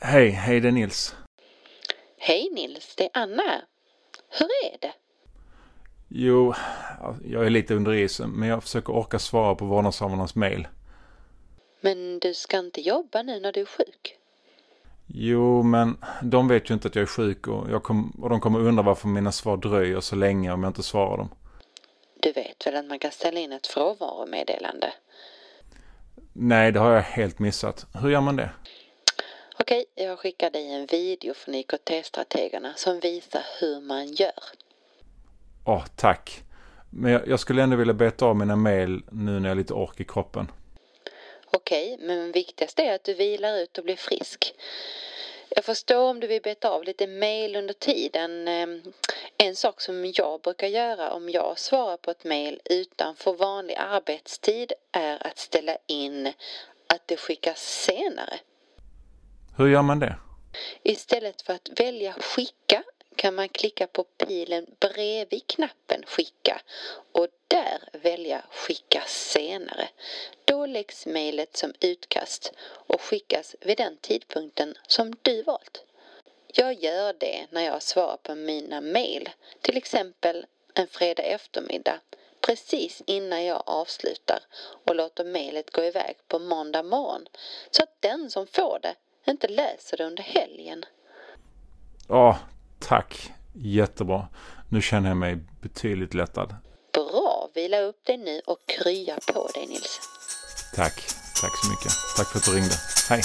Hej, hej det är Nils. Hej Nils, det är Anna. Hur är det? Jo, jag är lite under isen, men jag försöker orka svara på vårdnadshavarnas mail. Men du ska inte jobba nu när du är sjuk? Jo, men de vet ju inte att jag är sjuk och, kom, och de kommer undra varför mina svar dröjer så länge om jag inte svarar dem. Du vet väl att man kan ställa in ett frånvaromeddelande? Nej, det har jag helt missat. Hur gör man det? Okej, jag skickar dig en video från IKT-strategerna som visar hur man gör. Åh, tack. Men jag, jag skulle ändå vilja beta av mina mail nu när jag har lite ork i kroppen. Okej, men viktigast är att du vilar ut och blir frisk. Jag förstår om du vill beta av lite mail under tiden. Ehm, en sak som jag brukar göra om jag svarar på ett mail utanför vanlig arbetstid är att ställa in att det skickas senare. Hur gör man det? Istället för att välja skicka kan man klicka på pilen bredvid knappen skicka och där välja skicka senare. Då läggs mejlet som utkast och skickas vid den tidpunkten som du valt. Jag gör det när jag svarar på mina mejl, till exempel en fredag eftermiddag precis innan jag avslutar och låter mejlet gå iväg på måndag morgon så att den som får det inte läser det under helgen. Ja, tack. Jättebra. Nu känner jag mig betydligt lättad. Bra, vila upp dig nu och krya på dig Nils. Tack. Tack så mycket. Tack för att du ringde. Hej.